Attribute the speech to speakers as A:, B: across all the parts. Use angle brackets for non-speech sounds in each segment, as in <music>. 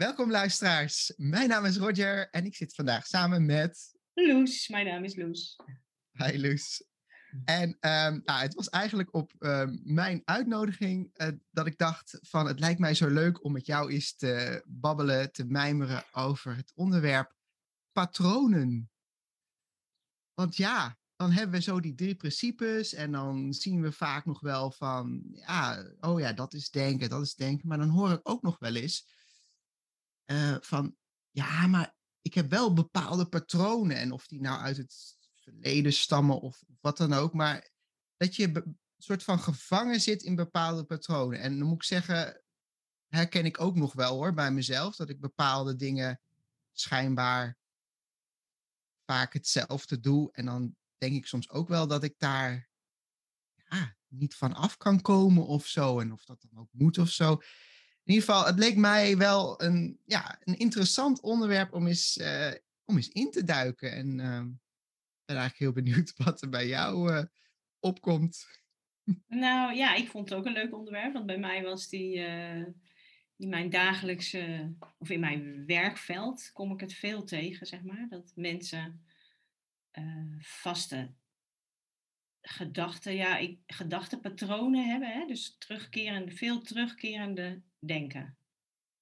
A: Welkom luisteraars. Mijn naam is Roger en ik zit vandaag samen met...
B: Loes, mijn naam is Loes.
A: Hi Loes. En um, nou, het was eigenlijk op um, mijn uitnodiging uh, dat ik dacht van het lijkt mij zo leuk om met jou eens te babbelen, te mijmeren over het onderwerp patronen. Want ja, dan hebben we zo die drie principes en dan zien we vaak nog wel van, ja, oh ja, dat is denken, dat is denken. Maar dan hoor ik ook nog wel eens uh, van, ja, maar ik heb wel bepaalde patronen en of die nou uit het verleden stammen of wat dan ook, maar dat je een soort van gevangen zit in bepaalde patronen. En dan moet ik zeggen, herken ik ook nog wel hoor bij mezelf, dat ik bepaalde dingen schijnbaar vaak hetzelfde doe. En dan denk ik soms ook wel dat ik daar niet van af kan komen of zo. En of dat dan ook moet of zo. In ieder geval, het leek mij wel een, ja, een interessant onderwerp om eens, uh, om eens in te duiken. En uh, ben eigenlijk heel benieuwd <laughs> wat er bij jou uh, opkomt.
B: Nou ja, ik vond het ook een leuk onderwerp. Want bij mij was die in mijn dagelijkse, of in mijn werkveld, kom ik het veel tegen, zeg maar. Dat mensen vaste gedachten, ja, ik, gedachtenpatronen hebben. Hè? Dus terugkerende, veel terugkerende denken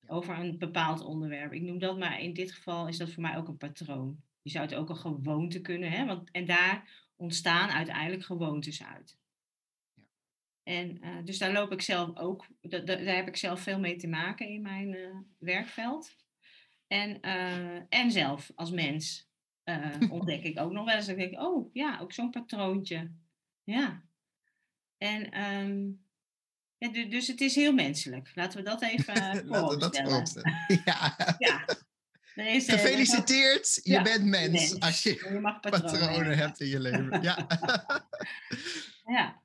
B: over een bepaald onderwerp. Ik noem dat maar in dit geval is dat voor mij ook een patroon. Je zou het ook een gewoonte kunnen, hè? Want, en daar ontstaan uiteindelijk gewoontes uit. Ja. En uh, dus daar loop ik zelf ook, da, da, daar heb ik zelf veel mee te maken in mijn uh, werkveld. En, uh, en zelf als mens <laughs> ontdek ik ook nog wel eens. Dat ik denk, oh ja, ook zo'n patroontje. Ja. En um, dus het is heel menselijk. Laten we dat even <laughs> Laten we dat. <laughs>
A: Ja. ja. Is, Gefeliciteerd, je ja, bent mens, mens, als je, je patronen, patronen hebt in je leven. Ja. <laughs>
B: ja.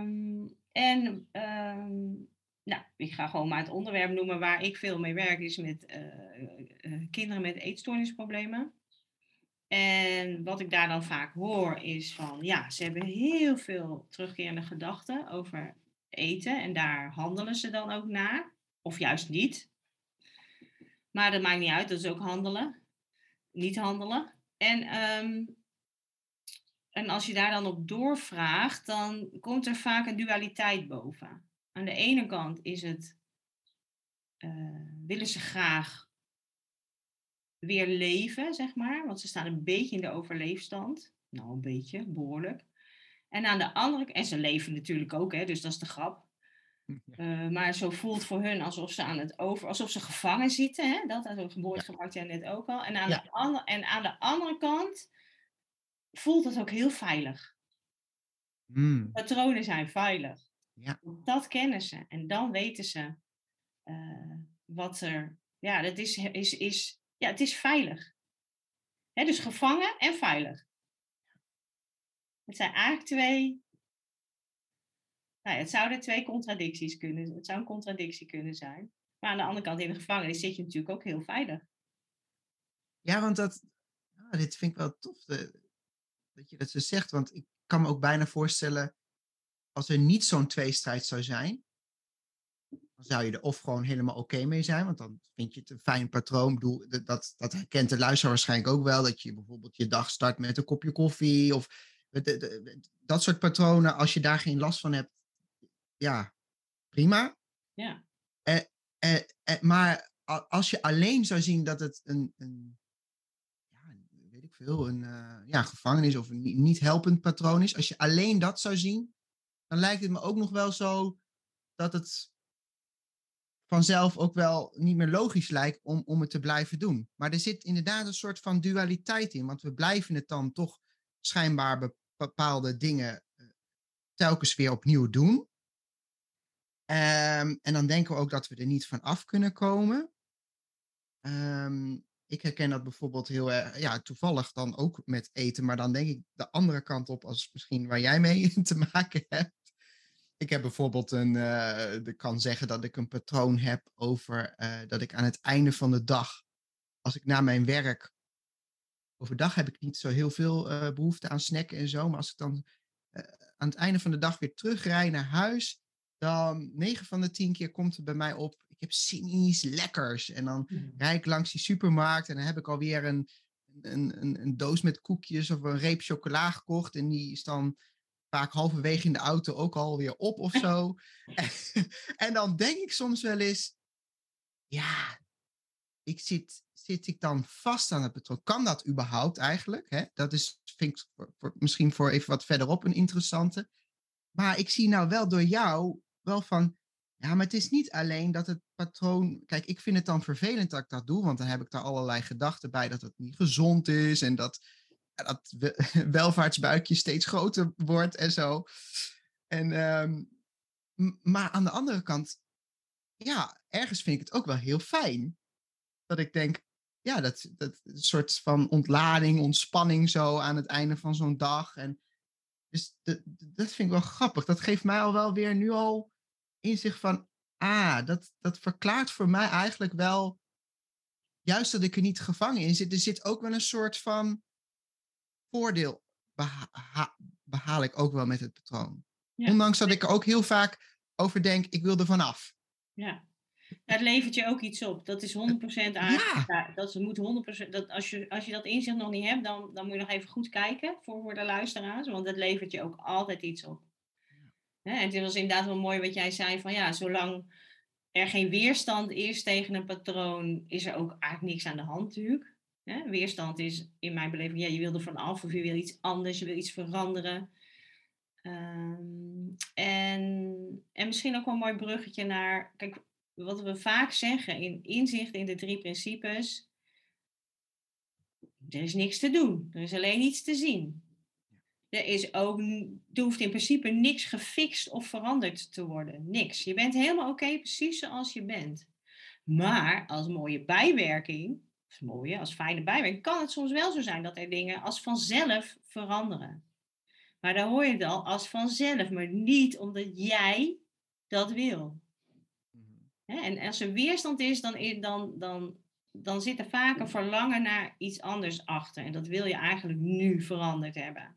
B: Um, en um, nou, ik ga gewoon maar het onderwerp noemen waar ik veel mee werk, is met uh, uh, kinderen met eetstoornisproblemen. En wat ik daar dan vaak hoor is van, ja, ze hebben heel veel terugkerende gedachten over eten en daar handelen ze dan ook naar, of juist niet. Maar dat maakt niet uit, dat is ook handelen, niet handelen. En, um, en als je daar dan op doorvraagt, dan komt er vaak een dualiteit boven. Aan de ene kant is het, uh, willen ze graag weer leven, zeg maar. Want ze staan een beetje in de overleefstand. Nou, een beetje, behoorlijk. En aan de andere en ze leven natuurlijk ook, hè, dus dat is de grap. <laughs> Uh, maar zo voelt voor hun alsof ze aan het over, alsof ze gevangen zitten. Hè? Dat het woord gebruikte jij net ook al. En aan, ja. de andere, en aan de andere kant voelt het ook heel veilig. Mm. Patronen zijn veilig.
A: Ja.
B: Dat kennen ze. En dan weten ze uh, wat er. Ja, dat is, is, is ja, het is veilig. He, dus gevangen en veilig. Het zijn eigenlijk twee. Nou ja, het zouden twee contradicties kunnen. Het zou een contradictie kunnen zijn. Maar aan de andere kant, in de gevangenis zit je natuurlijk ook heel veilig.
A: Ja, want dat. Nou, dit vind ik wel tof dat je dat zo zegt. Want ik kan me ook bijna voorstellen. Als er niet zo'n tweestrijd zou zijn dan zou je er of gewoon helemaal oké mee zijn, want dan vind je het een fijn patroon. Dat, dat herkent de luisteraar waarschijnlijk ook wel, dat je bijvoorbeeld je dag start met een kopje koffie of dat soort patronen. Als je daar geen last van hebt, ja, prima.
B: Ja.
A: En, eh, eh, maar als je alleen zou zien dat het een, een ja, weet ik veel, een uh, ja, gevangenis of een niet helpend patroon is, als je alleen dat zou zien, dan lijkt het me ook nog wel zo dat het vanzelf ook wel niet meer logisch lijkt om, om het te blijven doen. Maar er zit inderdaad een soort van dualiteit in, want we blijven het dan toch schijnbaar bepaalde dingen uh, telkens weer opnieuw doen. Um, en dan denken we ook dat we er niet van af kunnen komen. Um, ik herken dat bijvoorbeeld heel erg, ja, toevallig dan ook met eten, maar dan denk ik de andere kant op als misschien waar jij mee <laughs> te maken hebt. Ik heb bijvoorbeeld een, uh, ik kan zeggen dat ik een patroon heb over uh, dat ik aan het einde van de dag, als ik na mijn werk, overdag heb ik niet zo heel veel uh, behoefte aan snacken en zo, maar als ik dan aan het einde van de dag weer terugrij naar huis, dan 9 van de 10 keer komt het bij mij op, ik heb zin in iets lekkers. En dan mm. rijd ik langs die supermarkt en dan heb ik alweer een, een, een, een doos met koekjes of een reep chocola gekocht. En die is dan vaak halverwege in de auto ook alweer op of zo. en, <laughs> en dan denk ik soms wel eens, ja, ik zit, zit ik dan vast aan het patroon? Kan dat überhaupt eigenlijk? Hè? Dat is, vind ik misschien voor even wat verderop een interessante. Maar ik zie nou wel door jou wel van, ja, maar het is niet alleen dat het patroon. Kijk, ik vind het dan vervelend dat ik dat doe, want dan heb ik daar allerlei gedachten bij dat het niet gezond is en dat dat <laughs> welvaartsbuikje steeds groter wordt en zo. En, um, maar aan de andere kant, ja, ergens vind ik het ook wel heel fijn. Dat ik denk, ja, dat, dat soort van ontlading, ontspanning zo aan het einde van zo'n dag. En dus dat, dat vind ik wel grappig. Dat geeft mij al wel weer nu al inzicht van, ah, dat, dat verklaart voor mij eigenlijk wel, juist dat ik er niet gevangen in zit. Er zit ook wel een soort van voordeel, beha behaal ik ook wel met het patroon. Ondanks dat ik er ook heel vaak over denk, ik wil er vanaf.
B: Ja. Het levert je ook iets op. Dat is 100% eigenlijk. Ja. Dat moet 100%. Dat als, je, als je dat inzicht nog niet hebt, dan, dan moet je nog even goed kijken voor, voor de luisteraars. Want het levert je ook altijd iets op. En het was inderdaad wel mooi wat jij zei: van ja, zolang er geen weerstand is tegen een patroon, is er ook eigenlijk niks aan de hand natuurlijk. Weerstand is in mijn beleving, ja, je wil er van af of je wil iets anders, je wil iets veranderen. Ehm, en, en misschien ook wel een mooi bruggetje naar, kijk, wat we vaak zeggen in inzicht in de drie principes. Er is niks te doen, er is alleen iets te zien. Er, is ook, er hoeft in principe niks gefixt of veranderd te worden. Niks. Je bent helemaal oké, precies zoals je bent. Maar als mooie bijwerking, als mooie, als fijne bijwerking, kan het soms wel zo zijn dat er dingen als vanzelf veranderen. Maar dan hoor je het al als vanzelf, maar niet omdat jij dat wil. En als er weerstand is, dan, dan, dan, dan zit er vaak een verlangen naar iets anders achter. En dat wil je eigenlijk nu veranderd hebben.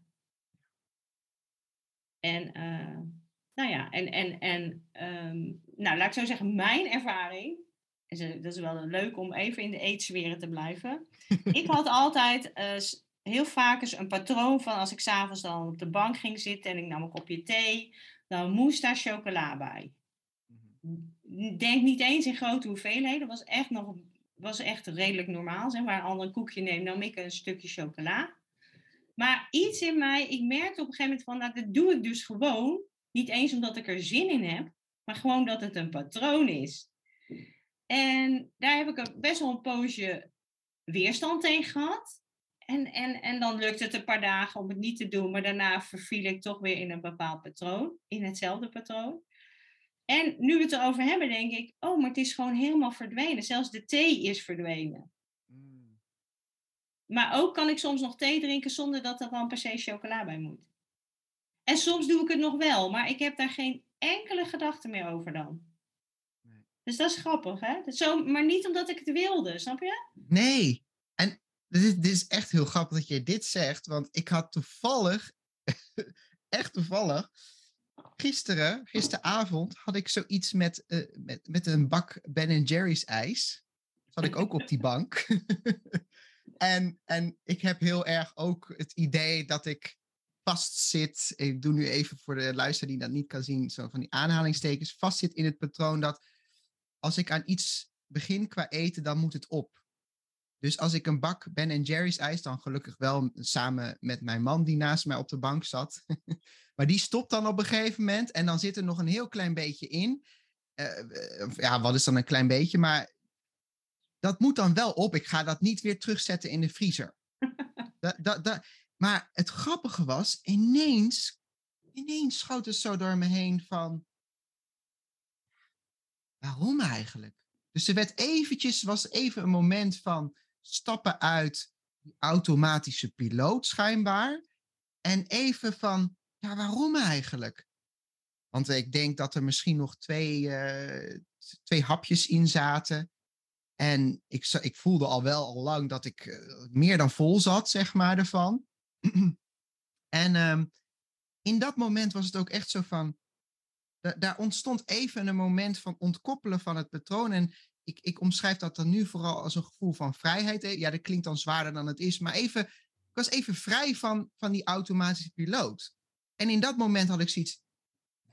B: En, uh, nou ja, en, en, en um, nou, laat ik zo zeggen, mijn ervaring, dat is wel leuk om even in de eetsferen te blijven. <laughs> ik had altijd uh, heel vaak eens een patroon van als ik s'avonds dan op de bank ging zitten en ik nam een kopje thee, dan moest daar chocola bij. Mhm. Denk niet eens in grote hoeveelheden, was echt nog was echt redelijk normaal. Zeg maar een ander koekje neem, nam ik een stukje chocola. Maar iets in mij, ik merkte op een gegeven moment van, nou, dat doe ik dus gewoon. Niet eens omdat ik er zin in heb, maar gewoon dat het een patroon is. En daar heb ik best wel een poosje weerstand tegen gehad. En, en, en dan lukt het een paar dagen om het niet te doen, maar daarna verviel ik toch weer in een bepaald patroon, in hetzelfde patroon. En nu we het erover hebben, denk ik, oh, maar het is gewoon helemaal verdwenen. Zelfs de thee is verdwenen. Maar ook kan ik soms nog thee drinken zonder dat er dan per se chocola bij moet. En soms doe ik het nog wel, maar ik heb daar geen enkele gedachte meer over dan. Nee. Dus dat is grappig, hè? Zo, maar niet omdat ik het wilde, snap je?
A: Nee. En dit dit is echt heel grappig dat je dit zegt, want ik had toevallig, <laughs> echt toevallig, gisteren, gisteravond, had ik zoiets met, uh, met, met een bak Ben Jerry's ijs. Zat ik ook op die bank. <laughs> En, en ik heb heel erg ook het idee dat ik vastzit. Ik doe nu even voor de luisteraar die dat niet kan zien, zo van die aanhalingstekens. Vastzit in het patroon dat als ik aan iets begin qua eten, dan moet het op. Dus als ik een bak Ben Jerry's ijs, dan gelukkig wel samen met mijn man die naast mij op de bank zat. Maar die stopt dan op een gegeven moment en dan zit er nog een heel klein beetje in. Uh, ja, wat is dan een klein beetje? Maar dat moet dan wel op. Ik ga dat niet weer terugzetten in de vriezer. Maar het grappige was, ineens, ineens schoot het zo door me heen van, waarom eigenlijk? Dus er werd eventjes, was even een moment van stappen uit die automatische piloot schijnbaar. En even van, ja, waarom eigenlijk? Want ik denk dat er misschien nog twee, uh, twee hapjes in zaten. En ik, ik voelde al wel al lang dat ik uh, meer dan vol zat, zeg maar, ervan. <clears throat> en um, in dat moment was het ook echt zo van, daar ontstond even een moment van ontkoppelen van het patroon. En ik, ik omschrijf dat dan nu vooral als een gevoel van vrijheid. Ja, dat klinkt dan zwaarder dan het is. Maar even, ik was even vrij van, van die automatische piloot. En in dat moment had ik zoiets.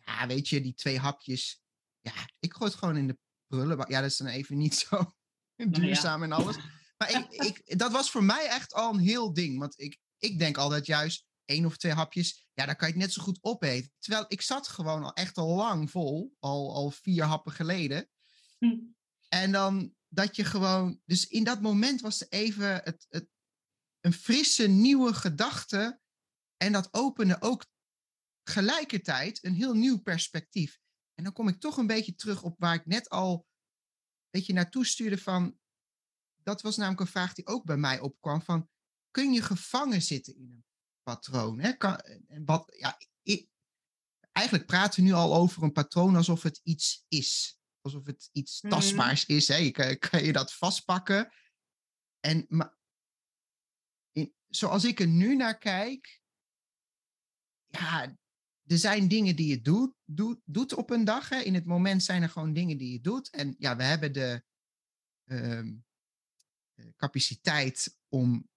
A: Ja, weet je, die twee hapjes. Ja, ik gooi het gewoon in de prullenbak. Ja, dat is dan even niet <laughs> zo duurzaam en alles. Maar ik, ik, dat was voor mij echt al een heel ding. Want ik, ik denk altijd juist één of twee hapjes, ja, daar kan je het net zo goed opeten. Terwijl ik zat gewoon al echt al lang vol, al, al vier happen geleden. Hm. En dan dat je gewoon, dus in dat moment was er even het, het, een frisse, nieuwe gedachte. En dat opende ook gelijkertijd een heel nieuw perspectief. En dan kom ik toch een beetje terug op waar ik net al een beetje naartoe stuurde van, dat was namelijk een vraag die ook bij mij opkwam van, kun je gevangen zitten in een patroon. Hè? Kan, en wat, ja, ik, eigenlijk praten we nu al over een patroon alsof het iets is. Alsof het iets mhm. tastbaars is. Hè? Je kan, kan, je dat vastpakken. En maar, in, zoals ik er nu naar kijk, ja, er zijn dingen die je doet, doet, doet op een dag. Hè? In het moment zijn er gewoon dingen die je doet. En ja, we hebben de uh, capaciteit om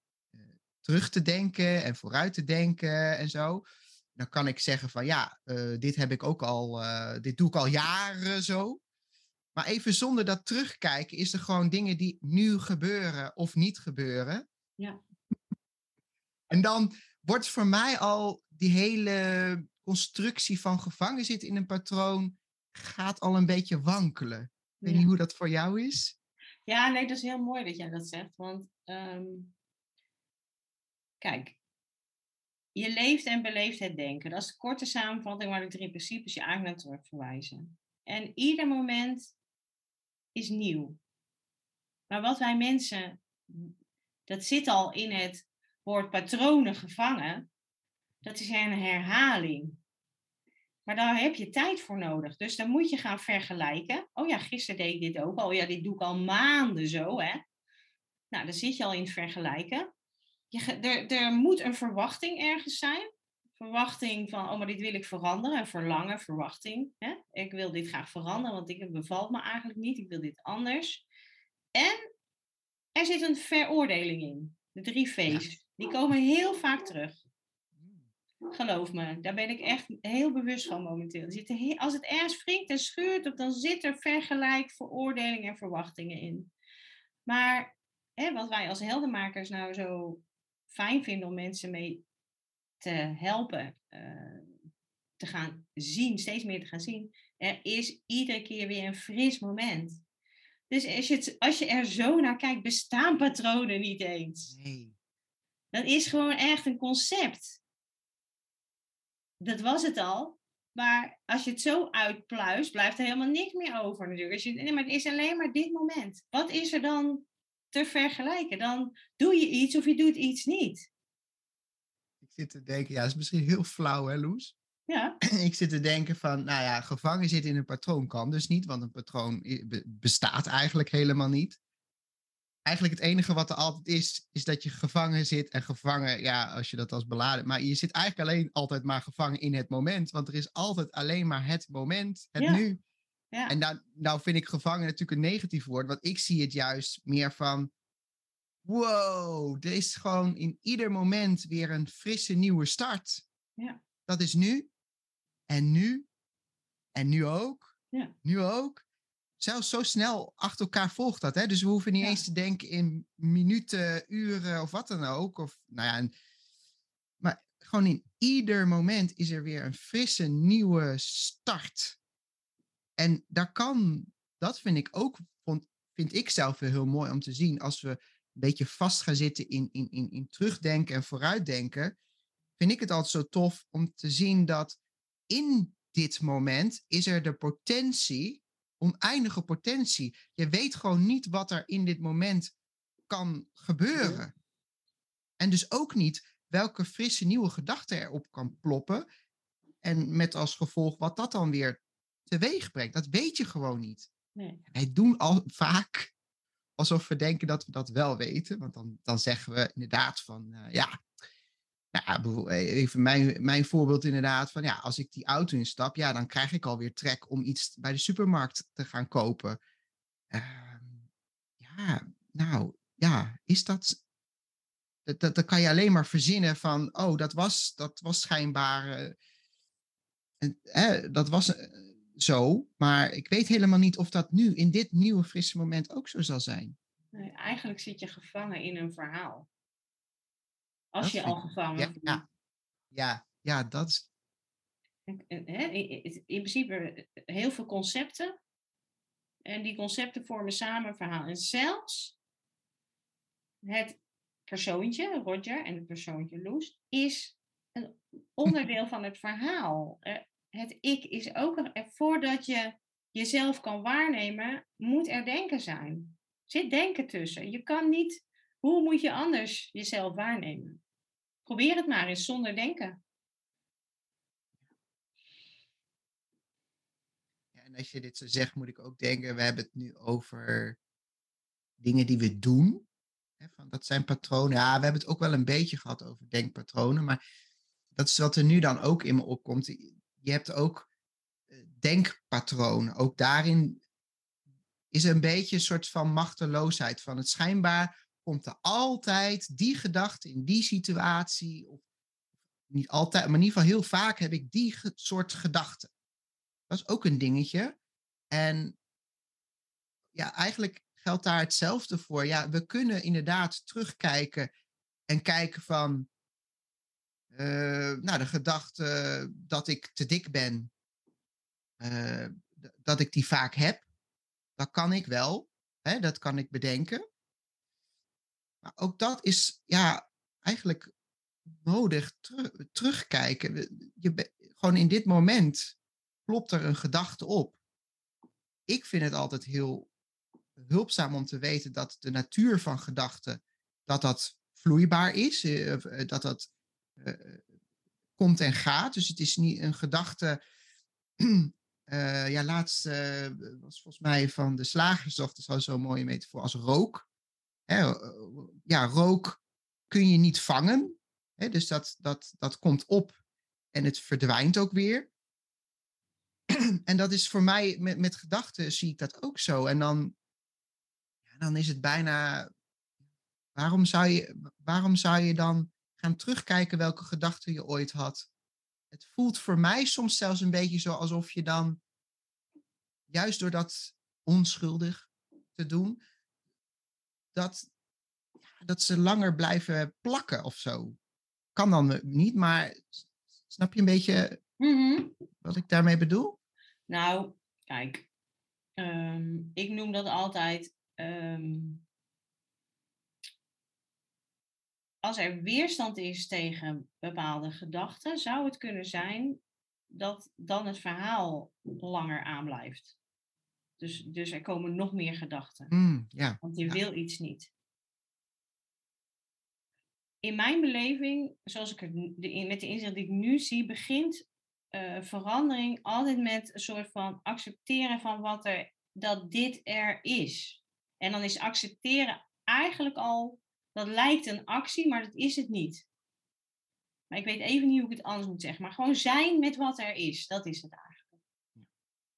A: terug te denken en vooruit te denken en zo. Dan kan ik zeggen van ja, uh, dit heb ik ook al, uh, dit doe ik al jaren zo. Maar even zonder dat terugkijken is er gewoon dingen die nu gebeuren of niet gebeuren.
B: Ja.
A: En dan wordt voor mij al die hele constructie van gevangen zitten in een patroon gaat al een beetje wankelen. Ik weet niet hoe dat voor jou is.
B: Ja, nee, dat is heel mooi dat jij dat zegt. Want um, Kijk, je leeft en beleeft het denken. Dat is de korte samenvatting waar de drie principes je eigenlijk naar terug verwijzen. En ieder moment is nieuw. Maar wat wij mensen, dat zit al in het woord patronen gevangen, dat is een herhaling. Maar daar heb je tijd voor nodig. Dus dan moet je gaan vergelijken. Oh ja, gisteren deed ik dit ook al. Ja, dit doe ik al maanden zo, hè. Nou, dan zit je al in het vergelijken je, er, er moet een verwachting ergens zijn. Verwachting van, oh, maar dit wil ik veranderen. En verlangen, verwachting. Hè? Ik wil dit graag veranderen, want dit bevalt me eigenlijk niet. Ik wil dit anders. En er zit een veroordeling in. De drie V's. Die komen heel vaak terug. Geloof me, daar ben ik echt heel bewust van momenteel. Er zitten als het ergens wringt en scheurt, dan zit er vergelijk, veroordeling en verwachtingen in. Maar hè, wat wij als heldenmakers nou zo fijn vinden om mensen mee te helpen, uh, te gaan zien, steeds meer te gaan zien. Er is iedere keer weer een fris moment. Dus als je, als je er zo naar kijkt, bestaan patronen niet eens. Nee. Dat is gewoon echt een concept. Dat was het al. Maar als je het zo uitpluist, blijft er helemaal niks meer over natuurlijk. Als je, nee, maar het is alleen maar dit moment. Wat is er dan te vergelijken. Dan doe je iets of je doet iets niet.
A: Ik zit te denken, ja, dat is misschien heel flauw, hè, Loes?
B: Ja. <clears throat>
A: Ik zit te denken van, nou ja, gevangen zitten in een patroon kan dus niet, want een patroon bestaat eigenlijk helemaal niet. Eigenlijk het enige wat er altijd is, is dat je gevangen zit en gevangen, ja, als je dat als beladen, maar je zit eigenlijk alleen altijd maar gevangen in het moment, want er is altijd alleen maar het moment, het nu. Ja. En dan, nou vind ik gevangen natuurlijk een negatief woord, want ik zie het juist meer van, wow, er is gewoon in ieder moment weer een frisse nieuwe start.
B: Ja.
A: Dat is nu. En nu. En nu ook.
B: Ja.
A: Nu ook. Zelfs zo snel achter elkaar volgt dat. Hè? Dus we hoeven niet eens te denken in minuten, uren of wat dan ook. Of, nou ja, maar gewoon in ieder moment is er weer een frisse, nieuwe start. En daar kan, dat vind ik ook, vond, vind ik zelf heel mooi om te zien. Als we een beetje vast gaan zitten in, in, in, in terugdenken en vooruitdenken, vind ik het altijd zo tof om te zien dat in dit moment is er de potentie, oneindige potentie. Je weet gewoon niet wat er in dit moment kan gebeuren. En dus ook niet welke frisse nieuwe gedachte erop kan ploppen. En met als gevolg wat dat dan weer teweeg brengt. Dat weet je gewoon niet. Nee. Wij doen al vaak alsof we denken dat we dat wel weten. Want dan, dan zeggen we inderdaad van, uh, ja, nou, even mijn, mijn voorbeeld inderdaad van, ja, als ik die auto instap, ja, dan krijg ik alweer trek om iets bij de supermarkt te gaan kopen. Uh, ja, nou, ja, is dat, dat, dat, kan je alleen maar verzinnen van, oh, dat was, dat was schijnbaar, uh, dat was zo, maar ik weet helemaal niet of dat nu in dit nieuwe frisse moment ook zo zal zijn.
B: Nee, eigenlijk zit je gevangen in een verhaal. Als je al gevangen
A: ja, ja, ja, ja, dat is.
B: In principe heel veel concepten. En die concepten vormen samen een verhaal. En zelfs het persoontje, Roger, en het persoontje Loes, is een onderdeel van het verhaal het ik is ook een, voordat je jezelf kan waarnemen, moet er denken zijn. Zit denken tussen. Je kan niet, hoe moet je anders jezelf waarnemen? Probeer het maar eens zonder denken.
A: Ja, en als je dit zo zegt, moet ik ook denken, we hebben het nu over dingen die we doen. van, dat zijn patronen. Ja, we hebben het ook wel een beetje gehad over denkpatronen, maar dat is wat er nu dan ook in me opkomt je hebt ook eh, denkpatronen. Ook daarin is een beetje een soort van machteloosheid van het schijnbaar komt er altijd die gedachte in die situatie. Of niet altijd, maar in ieder geval heel vaak heb ik die soort gedachten. Dat is ook een dingetje. En ja, eigenlijk geldt daar hetzelfde voor. Ja, we kunnen inderdaad terugkijken en kijken van, uh, nou, de gedachte dat ik te dik ben, uh, dat ik die vaak heb, dat kan ik wel. Hè, dat kan ik bedenken. Maar ook dat is ja, eigenlijk nodig ter terugkijken. Je gewoon in dit moment klopt er een gedachte op. Ik vind het altijd heel hulpzaam om te weten dat de natuur van gedachten, dat dat vloeibaar is, eh, dat dat uh, komt en gaat. Dus het is niet een gedachte. <clears throat> Ja, laatst was volgens mij van de slagersdochter, zo'n mooie metafoor, als rook. Hè, ja, rook kun je niet vangen. Hè, dus dat, dat, dat komt op en het verdwijnt ook weer. <clears throat> en dat is voor mij, met, met gedachten zie ik dat ook zo. En dan, ja, dan is het bijna, waarom zou je, waarom zou je dan gaan terugkijken welke gedachten je ooit had. Het voelt voor mij soms zelfs een beetje zo alsof je dan, juist door dat onschuldig te doen, dat, dat ze langer blijven plakken of zo. Kan dan niet, maar snap je een beetje mhm. wat ik daarmee bedoel?
B: Nou, kijk, ehm, ik noem dat altijd ehm, als er weerstand is tegen bepaalde gedachten, zou het kunnen zijn dat dan het verhaal langer aanblijft. Dus, dus er komen nog meer gedachten.
A: Mm, ja.
B: Want je wil iets niet. In mijn beleving, zoals ik het met de inzicht die ik nu zie, begint uh, verandering altijd met een soort van accepteren van wat er, dat dit er is. En dan is accepteren eigenlijk al dat lijkt een actie, maar dat is het niet. Maar ik weet even niet hoe ik het anders moet zeggen. Maar gewoon zijn met wat er is. Dat is het eigenlijk.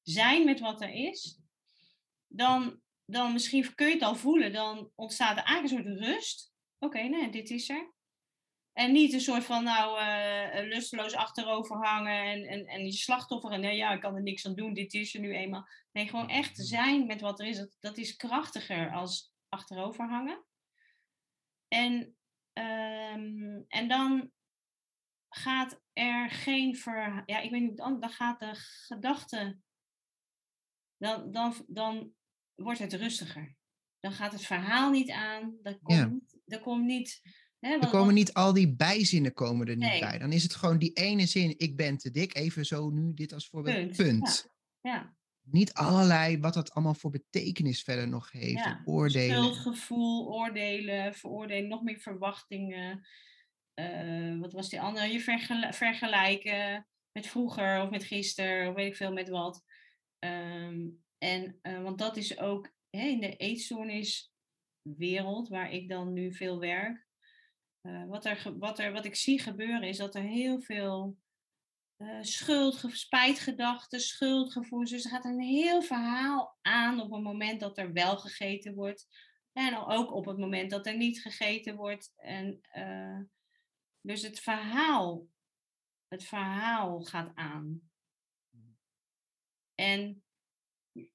B: Zijn met wat er is. Dan, dan misschien kun je het al voelen. Dan ontstaat er eigenlijk een soort rust. Oké, nee, dit is er. En niet een soort van, nou, uh, lusteloos achterover hangen en, en, en je slachtoffer. En nee, ja, ik kan er niks aan doen, dit is er nu eenmaal. Nee, gewoon echt zijn met wat er is. Dat, dat is krachtiger als achterover hangen. En, um, en dan gaat er geen ver... Ja, ik weet niet, dan, dan gaat de gedachte... Dan, dan, dan wordt het rustiger. Dan gaat het verhaal niet aan. Dan komt, ja. er komt niet
A: er komen niet al die bijzinnen komen er niet bij. Dan is het gewoon die ene zin, ik ben te dik, even zo nu dit als voorbeeld. Punt.
B: Ja. ja.
A: Niet allerlei wat dat allemaal voor betekenis verder nog heeft. Ja. Oordelen.
B: Schuldgevoel, oordelen, veroordelen, nog meer verwachtingen. Uh, wat was die andere? Je vergelijken met vroeger of met gisteren of weet ik veel met wat. Um, en, uh, want dat is ook hè, in de eetstoorniswereld, waar ik dan nu veel werk, uh, wat, er, wat, er, wat ik zie gebeuren is dat er heel veel uh, schuld, spijtgedachten, schuldgevoelens. Dus er gaat een heel verhaal aan op het moment dat er wel gegeten wordt. En ook op het moment dat er niet gegeten wordt. En, uh, dus het verhaal, het verhaal gaat aan. En,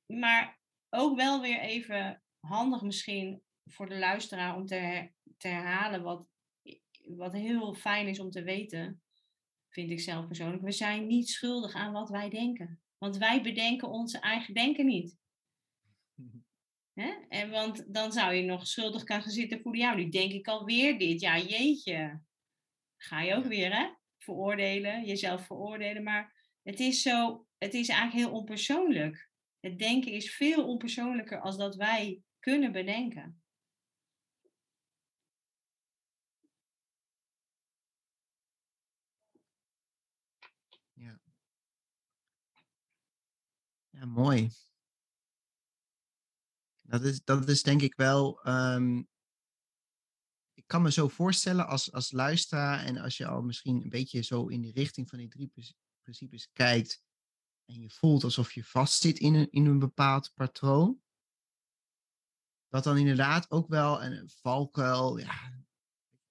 B: maar ook wel weer even handig misschien voor de luisteraar om te, te herhalen wat wat heel fijn is om te weten, vind ik zelf persoonlijk, we zijn niet schuldig aan wat wij denken. Want wij bedenken onze eigen denken niet. En want dan zou je nog schuldig gaan zitten voelen. Ja, nu denk ik alweer dit. Ja, jeetje. Ga je ook weer, hè? Veroordelen, jezelf veroordelen. Maar het is zo, het is eigenlijk heel onpersoonlijk. Het denken is veel onpersoonlijker als dat wij kunnen bedenken.
A: Ja, mooi. Dat is, dat is denk ik wel. Um, ik kan me zo voorstellen als, als luisteraar en als je al misschien een beetje zo in de richting van die drie principes kijkt en je voelt alsof je vastzit in een, in een bepaald patroon, dat dan inderdaad ook wel een valkuil, ja,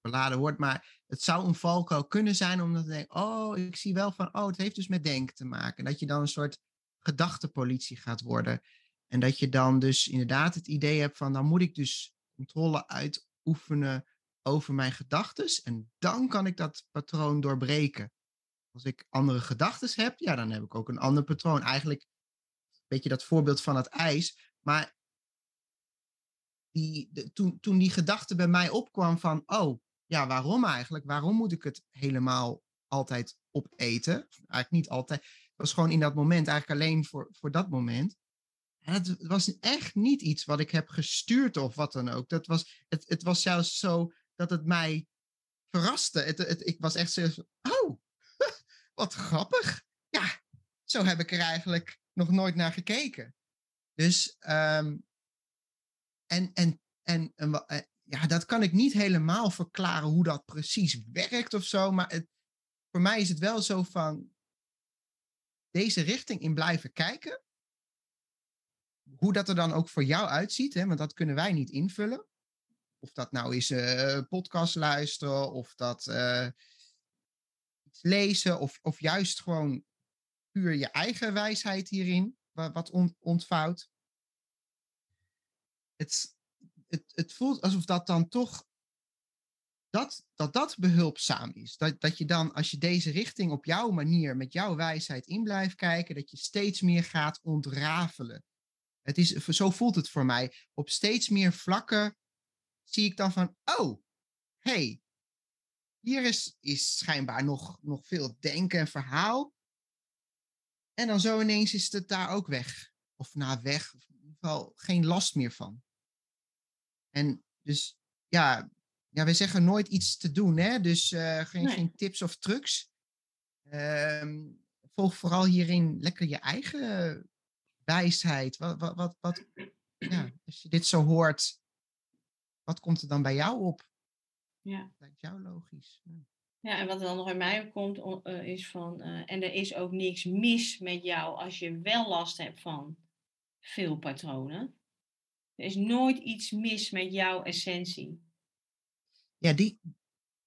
A: beladen wordt, maar het zou een valkuil kunnen zijn omdat je denkt, oh, ik zie wel van, oh, het heeft dus met denken te maken. Dat je dan een soort gedachtepolitie gaat worden. En dat je dan dus inderdaad het idee hebt van, dan moet ik dus controle uitoefenen over mijn gedachten. En dan kan ik dat patroon doorbreken. Als ik andere gedachten heb, ja, dan heb ik ook een ander patroon. Eigenlijk een beetje dat voorbeeld van het ijs. Maar die, de, toen, toen die gedachte bij mij opkwam van, oh, ja, waarom eigenlijk? Waarom moet ik het helemaal altijd opeten? Eigenlijk niet altijd was gewoon in dat moment eigenlijk alleen voor, voor dat moment. En het, was echt niet iets wat ik heb gestuurd of wat dan ook. Dat was, het, het was zelfs zo dat het mij verraste. Het, het, ik was echt zo, oh, wat grappig. Ja, zo heb ik er eigenlijk nog nooit naar gekeken. Dus, um, en, en, en, eh, ja, dat kan ik niet helemaal verklaren hoe dat precies werkt of zo. Maar het, voor mij is het wel zo van, deze richting in blijven kijken. Hoe dat er dan ook voor jou uitziet, hè, want dat kunnen wij niet invullen. Of dat nou is uh, podcast luisteren, of dat iets lezen, of, of juist gewoon puur je eigen wijsheid hierin, wat ontvouwt. Het, het, het voelt alsof dat dan toch dat, dat dat behulpzaam is. Dat, dat je dan, als je deze richting op jouw manier, met jouw wijsheid in blijft kijken, dat je steeds meer gaat ontrafelen. Het is, zo voelt het voor mij. Op steeds meer vlakken zie ik dan van, oh, hey, hier is, is schijnbaar nog, nog veel denken en verhaal. En dan zo ineens is het daar ook weg. Of na weg, of in ieder geval geen last meer van. En dus ja, ja, wij zeggen nooit iets te doen, hè? dus uh, geen, geen tips of trucs. Uh, volg vooral hierin lekker je eigen wijsheid. Wat, wat, wat, wat, ja, als je dit zo hoort, wat komt er dan bij jou op?
B: Ja.
A: Lijkt jou logisch.
B: Ja. ja, en wat er dan nog bij mij komt, uh, is van, uh, en er is ook niks mis met jou als je wel last hebt van veel patronen. Er is nooit iets mis met jouw essentie
A: ja, die,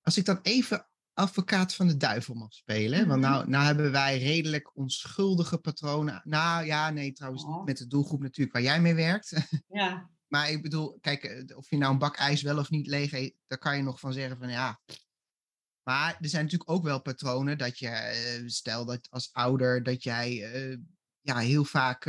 A: als ik dan even advocaat van de duivel mag spelen. Want mhm. nou, nou hebben wij redelijk onschuldige patronen. Nou ja, nee, trouwens niet met de doelgroep natuurlijk waar jij mee werkt.
B: Ja.
A: Maar ik bedoel, kijk, eh, of je nou een bak ijs wel of niet leeg eet, daar kan je nog van zeggen van ja. Maar er zijn natuurlijk ook wel patronen dat je, eh, stel dat als ouder, dat jij uh, ja, heel vaak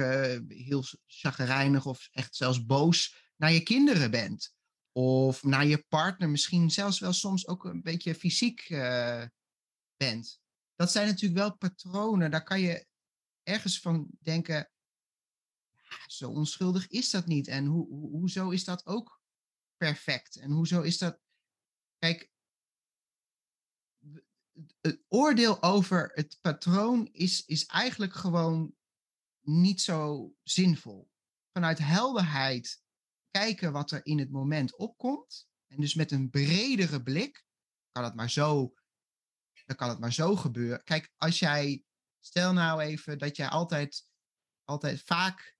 A: heel chagrijnig of echt zelfs boos naar je kinderen bent. Of naar je partner misschien zelfs wel soms ook een beetje fysiek bent. Dat zijn natuurlijk wel patronen. Daar kan je ergens van denken, zo onschuldig is dat niet. En ho ho hoezo is dat ook perfect? En hoezo is dat... Kijk, het oordeel over het patroon is, is eigenlijk gewoon niet zo zinvol. Vanuit helderheid kijken wat er in het moment opkomt. En dus met een bredere blik kan het maar zo, dan kan het maar zo gebeuren. Kijk, als jij, stel nou even dat jij altijd, altijd vaak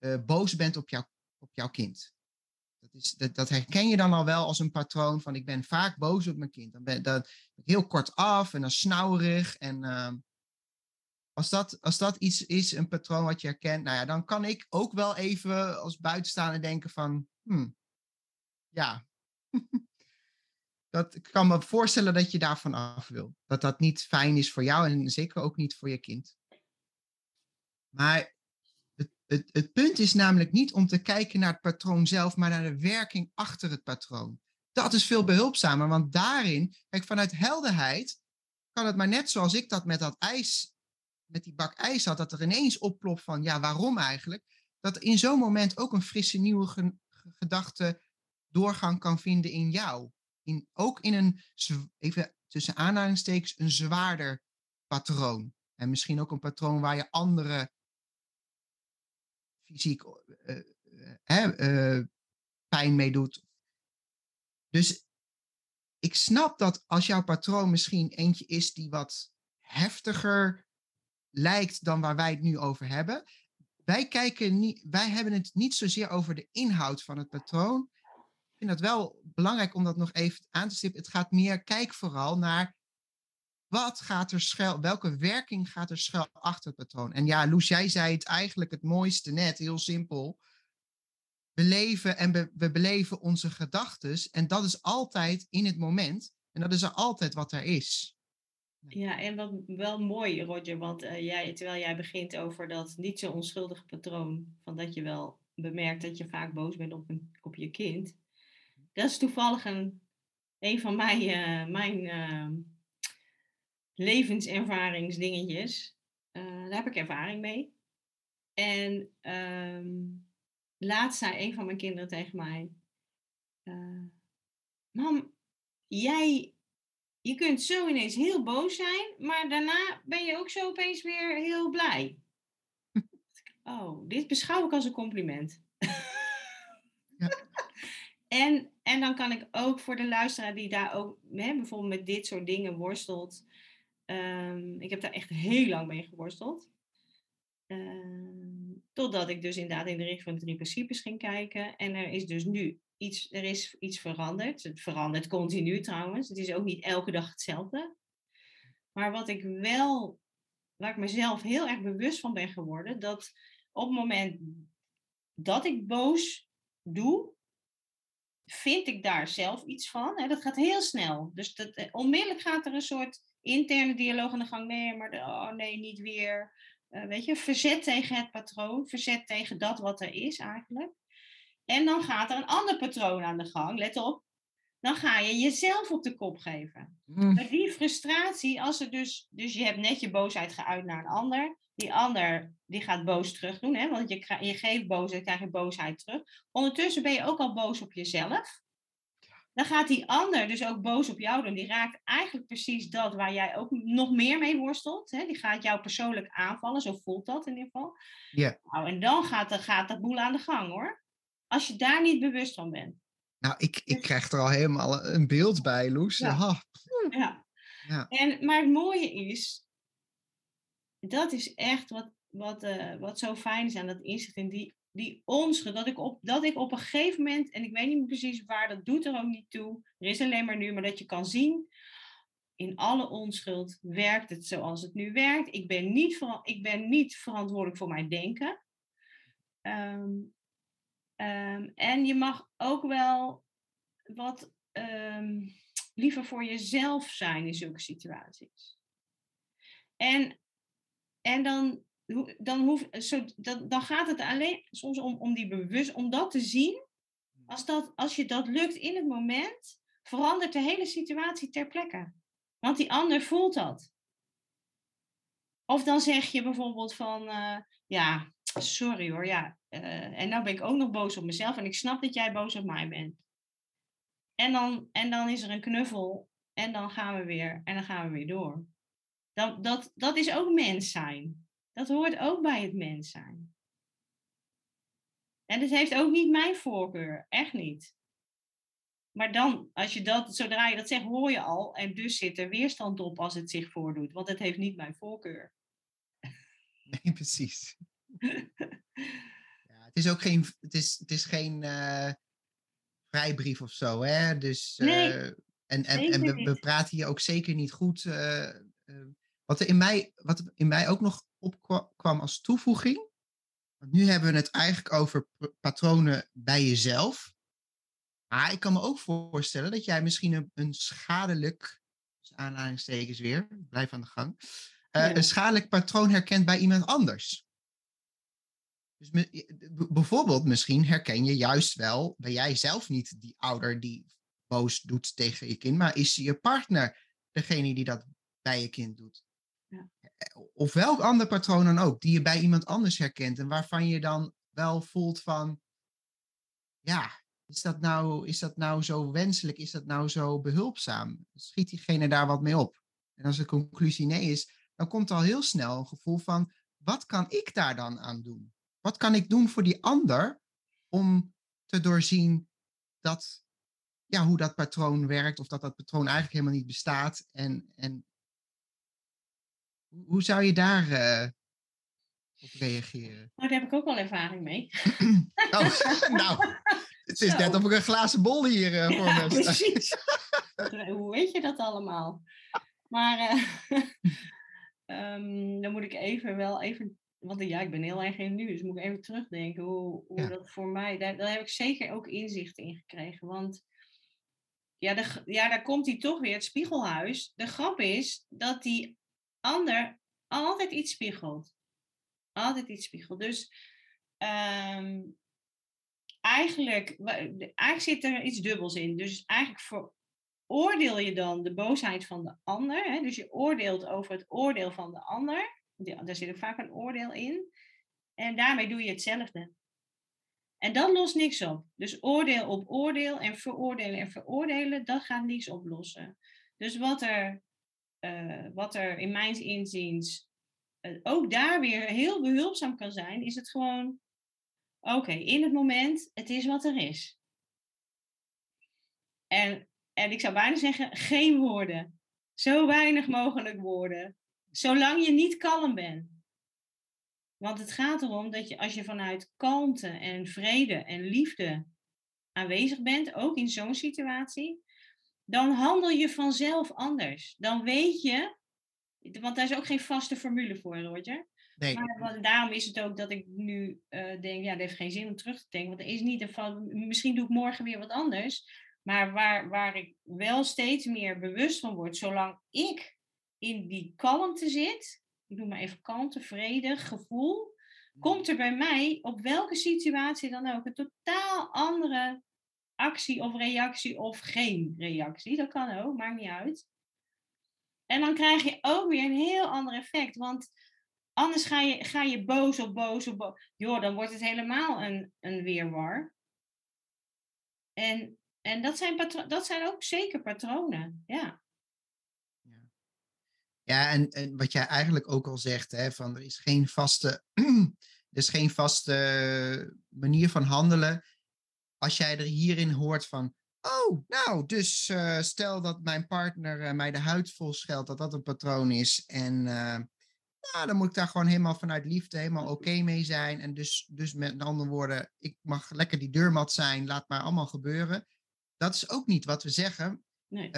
A: uh, boos bent op, jou, op jouw kind. Dat, is, dat, dat, herken je dan al wel als een patroon van ik ben vaak boos op mijn kind. Dan ben dat heel kort af en dan snauwerig en uh, als dat, als dat iets is, een patroon wat je herkent, nou ja, dan kan ik ook wel even als buitenstaander denken van, hmm, ja, <laughs> dat, ik kan me voorstellen dat je daarvan af wil. Dat dat niet fijn is voor jou en zeker ook niet voor je kind. Maar het, het, punt is namelijk niet om te kijken naar het patroon zelf, maar naar de werking achter het patroon. Dat is veel behulpzamer, want daarin, kijk, vanuit helderheid kan het maar net zoals ik dat met dat ijs met die bak ijs had, dat er ineens oplopt van, ja, waarom eigenlijk? Dat in zo'n moment ook een frisse nieuwe gedachte doorgang kan vinden in jou. In, ook in een, even tussen aanhalingstekens, een zwaarder patroon. En misschien ook een patroon waar je andere fysiek uh, uh, pijn mee doet. Dus ik snap dat als jouw patroon misschien eentje is die wat heftiger lijkt dan waar wij het nu over hebben. Wij, kijken niet, wij hebben het niet zozeer over de inhoud van het patroon. Ik vind het wel belangrijk om dat nog even aan te stippen. Het gaat meer, kijk vooral naar wat gaat er schuil, welke werking gaat er schuil achter het patroon. En ja, Loes, jij zei het eigenlijk het mooiste net, heel simpel. We leven en we beleven onze gedachten en dat is altijd in het moment. En dat is er altijd wat er is.
B: Ja, en wat wel mooi, Roger, want uh, jij, terwijl jij begint over dat niet zo onschuldige patroon, van dat je wel bemerkt dat je vaak boos bent op, een, op je kind. Dat is toevallig een, een van mijn, uh, mijn uh, levenservaringsdingetjes. daar heb ik ervaring mee. En um, laatst zei een van mijn kinderen tegen mij: Mam, jij je kunt zo ineens heel boos zijn, maar daarna ben je ook zo opeens weer heel blij. <laughs> Oh, dit beschouw ik als een compliment. Ja. <laughs> en, en dan kan ik ook voor de luisteraar die daar ook hè, bijvoorbeeld met dit soort dingen worstelt. Um, ik heb daar echt heel lang mee geworsteld. Um, totdat ik dus inderdaad in de richting van de drie principes ging kijken. En er is dus nu iets, er is iets veranderd. Het verandert continu trouwens. Het is ook niet elke dag hetzelfde. Maar wat ik wel, waar ik mezelf heel erg bewust van ben geworden, dat op het moment dat ik boos doe, vind ik daar zelf iets van. Hè? Dat gaat heel snel. Dus dat, eh, onmiddellijk gaat er een soort interne dialoog aan de gang. Nee, maar oh nee, niet weer. Uh, weet je, verzet tegen het patroon, verzet tegen dat wat er is eigenlijk. En dan gaat er een ander patroon aan de gang. Let op. Dan ga je jezelf op de kop geven. Mm. Maar die frustratie, als er dus, dus je hebt net je boosheid geuit naar een ander. Die ander die gaat boos terug doen, hè? want je, je geeft boosheid, krijg je boosheid terug. Ondertussen ben je ook al boos op jezelf. Dan gaat die ander dus ook boos op jou doen. Die raakt eigenlijk precies dat waar jij ook nog meer mee worstelt. Hè? Die gaat jou persoonlijk aanvallen, zo voelt dat in ieder geval.
A: Ja.
B: Nou, en dan gaat, gaat dat boel aan de gang hoor. Als je daar niet bewust van bent.
A: Nou, ik, ik krijg er al helemaal een beeld bij, Loes.
B: Ja. ja. ja. En, maar het mooie is, dat is echt wat, wat, uh, wat zo fijn is aan dat inzicht in die die onschuld, dat ik, op, dat ik op een gegeven moment, en ik weet niet meer precies waar, dat doet er ook niet toe. Er is alleen maar nu, maar dat je kan zien, in alle onschuld werkt het zoals het nu werkt. Ik ben niet, ik ben niet verantwoordelijk voor mijn denken. Ehm, ehm, en je mag ook wel wat ehm, liever voor jezelf zijn in zulke situaties. En, en dan, dan, hoef, zo, dan, dan gaat het alleen soms om, om die bewust, om dat te zien. Als, dat, als je dat lukt in het moment, verandert de hele situatie ter plekke. Want die ander voelt dat. Of dan zeg je bijvoorbeeld van, uh, ja, sorry hoor, ja. Uh, en nou ben ik ook nog boos op mezelf en ik snap dat jij boos op mij bent. En dan, en dan is er een knuffel en dan gaan we weer en dan gaan we weer door. Dat, dat, dat is ook mens zijn. Dat hoort ook bij het mens zijn. En het heeft ook niet mijn voorkeur, echt niet. Maar dan, als je dat, zodra je dat zegt, hoor je al. En dus zit er weerstand op als het zich voordoet. Want het heeft niet mijn voorkeur. <laughs>
A: Nee, precies. <laughs> het is ook geen, het is, het is geen uh, vrijbrief of zo, hè? Dus, uh, nee, en en, en we, we, praten hier ook zeker niet goed. Uh, wat er in mij, wat in mij ook nog opkwam als toevoeging. Want nu hebben we het eigenlijk over patronen bij jezelf. Maar ik kan me ook voorstellen dat jij misschien een, een schadelijk, dus aanhalingstekens weer, blijf aan de gang, een schadelijk patroon herkent bij iemand anders. Dus bijvoorbeeld, misschien herken je juist wel, ben jij zelf niet die ouder die boos doet tegen je kind, maar is je partner degene die dat bij je kind doet. Ja. Of welk ander patroon dan ook, die je bij iemand anders herkent en waarvan je dan wel voelt van, ja, is dat, nou, is dat nou zo wenselijk? Is dat nou zo behulpzaam? Schiet diegene daar wat mee op? En als de conclusie nee is, dan komt al heel snel een gevoel van: wat kan ik daar dan aan doen? Wat kan ik doen voor die ander om te doorzien dat, ja, hoe dat patroon werkt, of dat dat patroon eigenlijk helemaal niet bestaat? En, en hoe zou je daar uh, op reageren?
B: Nou, daar heb ik ook wel ervaring mee. <clears throat>
A: oh, <laughs> nou, het is net of ik een glazen bol hier uh, voor ja, me precies. <laughs>
B: Hoe weet je dat allemaal? Maar uh, um, <laughs> dan moet ik even wel even... Want ja, ik ben heel erg in nu, dus moet ik even terugdenken hoe, hoe dat voor mij... Daar, daar heb ik zeker ook inzicht in gekregen. Want ja, de, ja, daar komt hij toch weer, het spiegelhuis. De grap is dat die ander altijd iets spiegelt. Altijd iets spiegelt. Dus um, eigenlijk, eigenlijk zit er iets dubbels in. Dus eigenlijk veroordeel je dan de boosheid van de ander. Hè? Dus je oordeelt over het oordeel van de ander. Daar zit ook vaak een oordeel in. En daarmee doe je hetzelfde. En dat lost niks op. Dus oordeel op oordeel en veroordelen en veroordelen, dat gaat niks oplossen. Dus wat er, uh, wat er in mijn inziens uh, ook daar weer heel behulpzaam kan zijn, is het gewoon Oké, in het moment, het is wat er is. En, en ik zou bijna zeggen, geen woorden. Zo weinig mogelijk woorden. Zolang je niet kalm bent. Want het gaat erom dat je als je vanuit kalmte en vrede en liefde aanwezig bent, ook in zo'n situatie, dan handel je vanzelf anders. Dan weet je, want daar is ook geen vaste formule voor, Roger. Nee. Maar daarom is het ook dat ik nu uh, denk, ja, dat heeft geen zin om terug te denken. Want er is niet een misschien doe ik morgen weer wat anders. Maar waar, waar ik wel steeds meer bewust van word, zolang ik in die kalmte zit, ik noem maar even kalmte, vrede, gevoel, komt er bij mij op welke situatie dan ook een totaal andere actie of reactie of geen reactie. Dat kan ook, maakt niet uit. En dan krijg je ook weer een heel ander effect. Want Anders ga je, ga je boos op boos op boos. Joh, dan wordt het helemaal een, een weerwar. En, en dat, zijn dat zijn ook zeker patronen, ja.
A: Ja, ja en, en wat jij eigenlijk ook al zegt, hè, van er is geen vaste, <clears throat> er is geen vaste manier van handelen. Als jij er hierin hoort van, oh, nou, dus uh, stel dat mijn partner uh, mij de huid vol scheldt, dat dat een patroon is. En uh, nou, dan moet ik daar gewoon helemaal vanuit liefde helemaal oké mee zijn. En dus, dus met andere woorden, ik mag lekker die deurmat zijn, laat maar allemaal gebeuren. Dat is ook niet wat we zeggen.
B: Nee.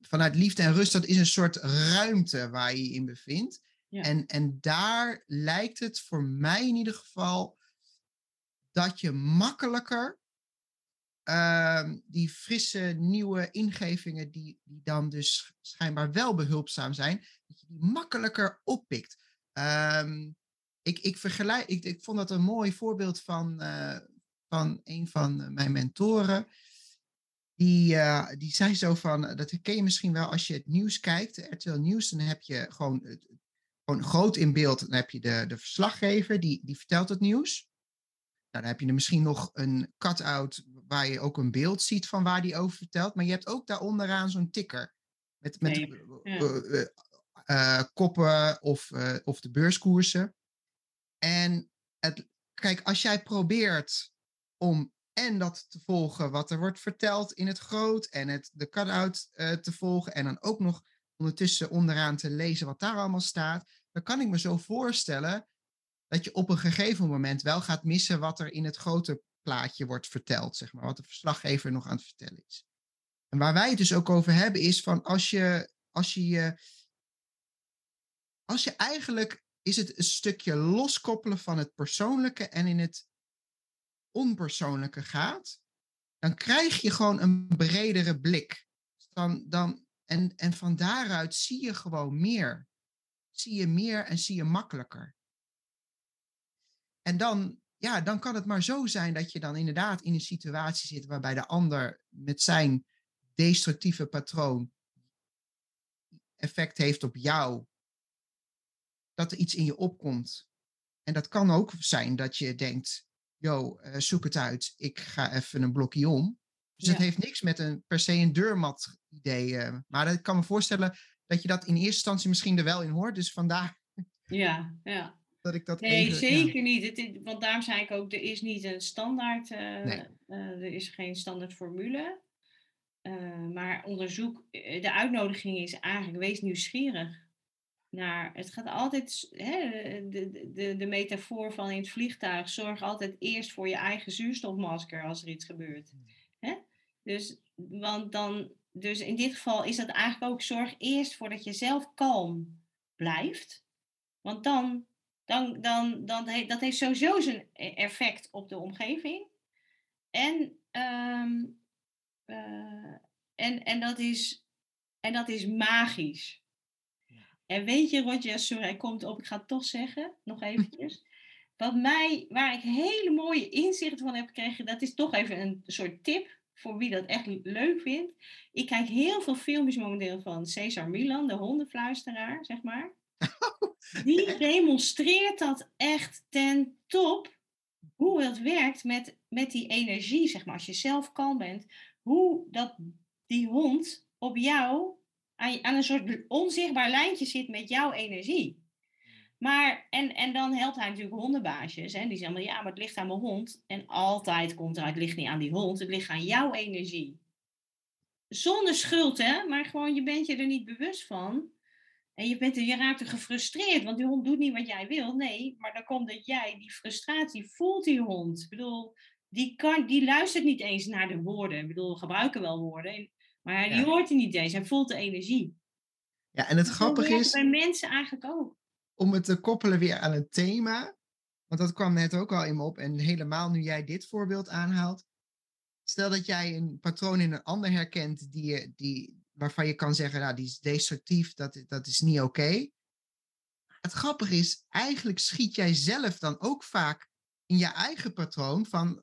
A: Vanuit liefde en rust, dat is een soort ruimte waar je je in bevindt.
B: Ja.
A: En, en daar lijkt het voor mij in ieder geval dat je makkelijker uh, die frisse nieuwe ingevingen, die, die dan dus schijnbaar wel behulpzaam zijn, dat je die makkelijker oppikt. Um, ik, ik, vergelijk, ik, ik vond dat een mooi voorbeeld van, uh, van een van mijn mentoren. Die, uh, die zei zo van, dat herken je misschien wel als je het nieuws kijkt, RTL Nieuws, dan heb je gewoon, gewoon groot in beeld, dan heb je de, de verslaggever, die, die vertelt het nieuws. Nou, dan heb je er misschien nog een cut-out waar je ook een beeld ziet van waar die over vertelt. Maar je hebt ook daar onderaan zo'n ticker. Met, met
B: Nee, ja.
A: uh, uh, koppen of, of de beurskoersen. En het, kijk, als jij probeert om en dat te volgen wat er wordt verteld in het groot en het, de cut-out uh, te volgen en dan ook nog ondertussen onderaan te lezen wat daar allemaal staat, dan kan ik me zo voorstellen dat je op een gegeven moment wel gaat missen wat er in het grote plaatje wordt verteld, zeg maar, wat de verslaggever nog aan het vertellen is. En waar wij het dus ook over hebben is van als je, als je als je eigenlijk is het een stukje loskoppelen van het persoonlijke en in het onpersoonlijke gaat, dan krijg je gewoon een bredere blik. Dan, dan, en, en van daaruit zie je gewoon meer. Zie je meer en zie je makkelijker. En dan, ja, dan kan het maar zo zijn dat je dan inderdaad in een situatie zit waarbij de ander met zijn destructieve patroon effect heeft op jou. Dat er iets in je opkomt. En dat kan ook zijn dat je denkt, yo, uh, zoek het uit, ik ga even een blokje om. Dus
B: Ja.
A: het heeft niks met een per se een deurmat idee. uh, maar ik kan me voorstellen dat je dat in eerste instantie misschien er wel in hoort. Dus vandaar
B: Ja, ja. <laughs>
A: dat ik dat
B: Nee,
A: even... ja.
B: zeker niet. Het is, want daarom zei ik ook, er is niet een standaard, eh,
A: Nee.
B: eh, er is geen standaard formule. Eh, maar onderzoek, eh, de uitnodiging is eigenlijk, wees nieuwsgierig. Naar, het gaat altijd, hè, de, de, de metafoor van in het vliegtuig, zorg altijd eerst voor je eigen zuurstofmasker als er iets gebeurt. Hè? Dus, want dan, dus in dit geval is dat eigenlijk ook, zorg eerst voor dat je zelf kalm blijft. Want dan dan, dan, dan he- dat heeft sowieso zijn e- effect op de omgeving. En, ehm, eh, en, en, dat, is, en dat is magisch. En weet je, Roger, sorry, hij komt op, ik ga het toch zeggen, nog eventjes. Wat mij, waar ik hele mooie inzichten van heb gekregen, dat is toch even een soort tip voor wie dat echt leuk vindt. Ik kijk heel veel filmpjes momenteel van Cesar Milan, de hondenfluisteraar, zeg maar. <laughs> Die demonstreert dat echt ten top. Hoe het werkt met, met die energie, zeg maar. Als je zelf kalm bent. Hoe dat die hond op jou aan, aan een soort onzichtbaar lijntje zit met jouw energie. Maar, en, en dan helpt hij natuurlijk hondenbaasjes. Hè? Die zeggen, maar, ja, maar het ligt aan mijn hond. En altijd komt eruit, het ligt niet aan die hond. Het ligt aan jouw energie. Zonder schuld, hè. Maar gewoon, je bent je er niet bewust van. En je, bent je raakt er gefrustreerd, want die hond doet niet wat jij wil. Nee, maar dan komt dat jij die frustratie voelt, die hond. Ik bedoel, die, kan, die luistert niet eens naar de woorden. Ik bedoel, we gebruiken wel woorden. Maar die
A: Ja.
B: hoort die niet eens. Hij voelt de energie.
A: Ja, en het
B: Zo
A: grappige is,
B: bij mensen eigenlijk ook.
A: om het te koppelen weer aan het thema, want dat kwam net ook al in me op, en helemaal nu jij dit voorbeeld aanhaalt. Stel dat jij een patroon in een ander herkent die je, die, waarvan je kan zeggen, nou, die is destructief, dat, dat is niet oké. Het grappige is, eigenlijk schiet jij zelf dan ook vaak in je eigen patroon van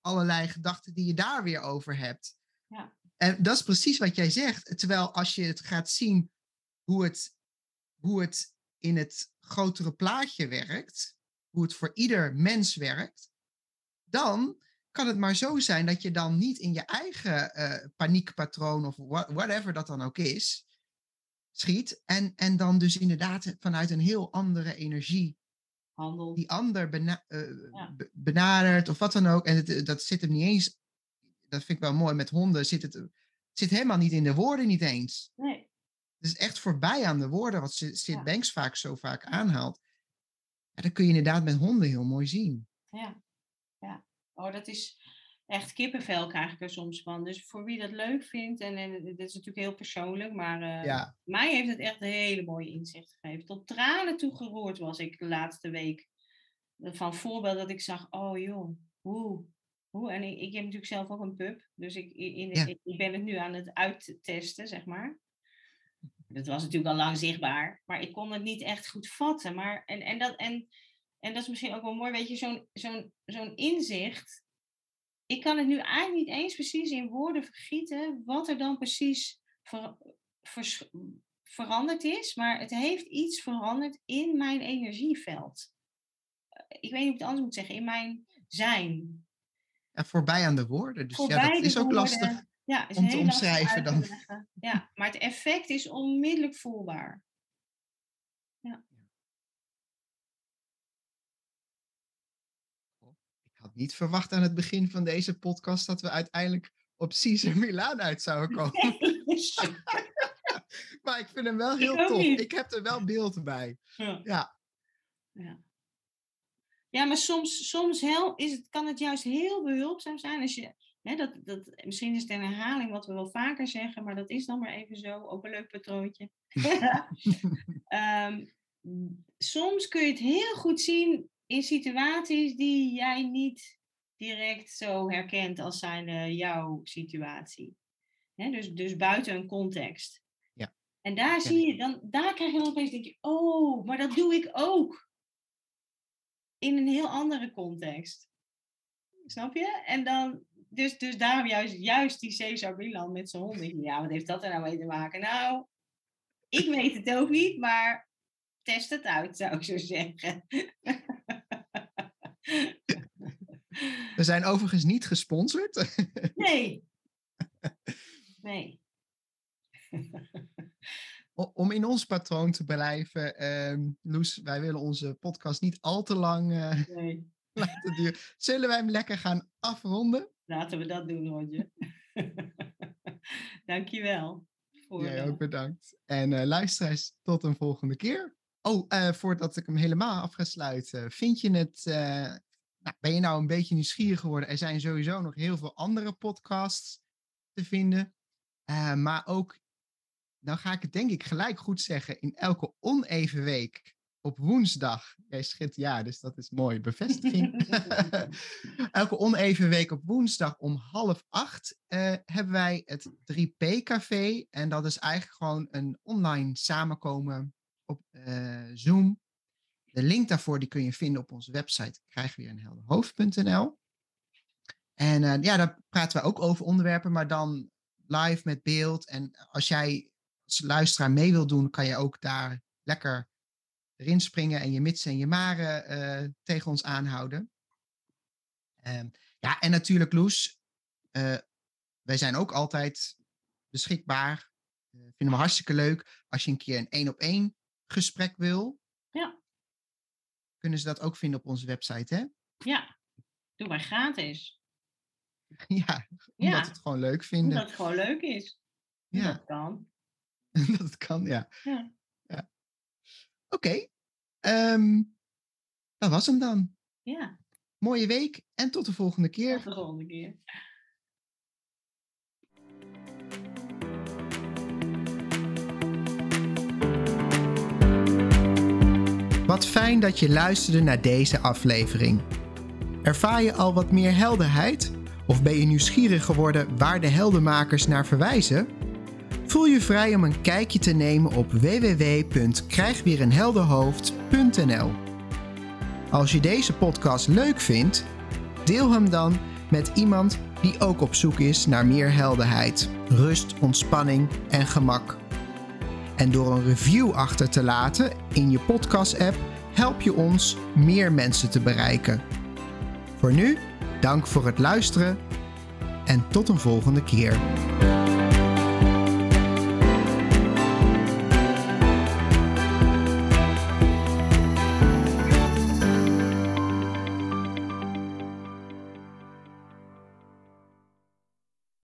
A: allerlei gedachten die je daar weer over hebt.
B: Ja.
A: En dat is precies wat jij zegt. Terwijl als je het gaat zien hoe het, hoe het in het grotere plaatje werkt, hoe het voor ieder mens werkt, dan kan het maar zo zijn dat je dan niet in je eigen eh, paniekpatroon of wha- whatever dat dan ook is, schiet. En, en dan dus inderdaad vanuit een heel andere energie
B: Handel.
A: die ander bena- eh,
B: Ja.
A: benadert of wat dan ook. En het, dat zit hem niet eens, dat vind ik wel mooi, met honden zit het, het zit helemaal niet in de woorden niet eens.
B: Nee.
A: is echt voorbij aan de woorden, wat Sid ja. Banks vaak zo vaak aanhaalt. Ja, dat kun je inderdaad met honden heel mooi zien.
B: Ja, ja. Oh, dat is echt kippenvel krijg ik er soms van. Dus voor wie dat leuk vindt, en, en dit is natuurlijk heel persoonlijk, maar uh, ja. mij heeft het echt een hele mooie inzicht gegeven. Tot tranen toe geroerd was ik de laatste week. Van voorbeeld dat ik zag, oh joh, hoe, hoe. En ik, ik heb natuurlijk zelf ook een pup, dus ik, in, ik ben het nu aan het uittesten, zeg maar. Dat was natuurlijk al lang zichtbaar, maar ik kon het niet echt goed vatten. Maar, en, en, dat, en, en dat is misschien ook wel mooi, weet je, zo'n zo'n zo'n inzicht. Ik kan het nu eigenlijk niet eens precies in woorden vergieten wat er dan precies ver, veranderd is, maar het heeft iets veranderd in mijn energieveld. Ik weet niet hoe ik het anders moet zeggen, in mijn zijn.
A: Ja, voorbij aan de woorden. Dus ja, dat is ook lastig ja, is om te omschrijven dan.
B: Ja, maar het effect is onmiddellijk voelbaar. Ja.
A: Ik had niet verwacht aan het begin van deze podcast dat we uiteindelijk op Caesar Milaan uit zouden <laughs> komen. <laughs> maar ik vind hem wel heel tof. Ik heb er wel beeld bij. Ja. ja.
B: Ja. Maar soms, soms heel, is het, kan het juist heel behulpzaam zijn als je dat, dat, misschien is het een herhaling wat we wel vaker zeggen, maar dat is dan maar even zo. Ook een leuk patroontje. um, <laughs> soms kun je het heel goed zien in situaties die jij niet direct zo herkent als zijn jouw situatie. dus, dus buiten een context. Ja. En daar zie je, dan, daar krijg je dan opeens, denk je, oh, maar dat doe ik ook. In een heel andere context. Snap je? En dan, dus, dus daarom juist, juist die Cesar Milan met zijn hond. Ja, wat heeft dat er nou mee te maken? Nou, ik weet het ook niet, maar test het uit, zou ik zo zeggen. <laughs>
A: We zijn overigens niet gesponsord.
B: Nee. <laughs> Nee. <laughs>
A: Om in ons patroon te blijven, um, Loes, wij willen onze podcast niet al te lang uh, <laughs> nee. laten duren. Zullen wij hem lekker gaan afronden?
B: Laten we dat doen, Roger. <laughs> Dankjewel.
A: Voor, Jij ook bedankt. En uh, luisteraars, tot een volgende keer. Oh, uh, voordat ik hem helemaal af ga sluiten. Vind je het... Nou, ben je nou een beetje nieuwsgierig geworden? Er zijn sowieso nog heel veel andere podcasts te vinden. maar ook, dan ga ik het denk ik gelijk goed zeggen, in elke oneven week op woensdag. Jij schiet ja, dus dat is mooi bevestiging. <laughs> <laughs> Elke oneven week op woensdag om half acht uh, hebben wij het 3P-café. En dat is eigenlijk gewoon een online samenkomen op uh, Zoom. De link daarvoor die kun je vinden op onze website krijgweerenhelderhoofd.nl. En uh, ja, daar praten we ook over onderwerpen, maar dan live met beeld. En als jij luisteraar mee wil doen, kan je ook daar lekker erin springen en je mitsen en je maren uh, tegen ons aanhouden. Um, ja, en natuurlijk, Loes, uh, wij zijn ook altijd beschikbaar. Uh, vinden we hartstikke leuk als je een keer een één op één gesprek wil.
B: Ja.
A: Kunnen ze dat ook vinden op onze website, hè?
B: Ja, doe maar gratis. <laughs>
A: ja, omdat ja. het gewoon leuk vinden.
B: Omdat het gewoon leuk is. Ja. Dat kan. <laughs>
A: dat kan, ja. ja. ja. Oké, Um, dat was hem dan.
B: Ja.
A: Mooie week en tot de volgende keer.
B: Tot de volgende keer.
A: Wat fijn dat je luisterde naar deze aflevering. Ervaar je al wat meer helderheid? Of ben je nieuwsgierig geworden waar de heldenmakers naar verwijzen? Voel je vrij om een kijkje te nemen op www.krijgweerenhelderhoofd.nl. Als je deze podcast leuk vindt, deel hem dan met iemand die ook op zoek is naar meer helderheid, rust, ontspanning en gemak. En door een review achter te laten in je podcast-app help je ons meer mensen te bereiken. Voor nu, dank voor het luisteren en tot een volgende keer.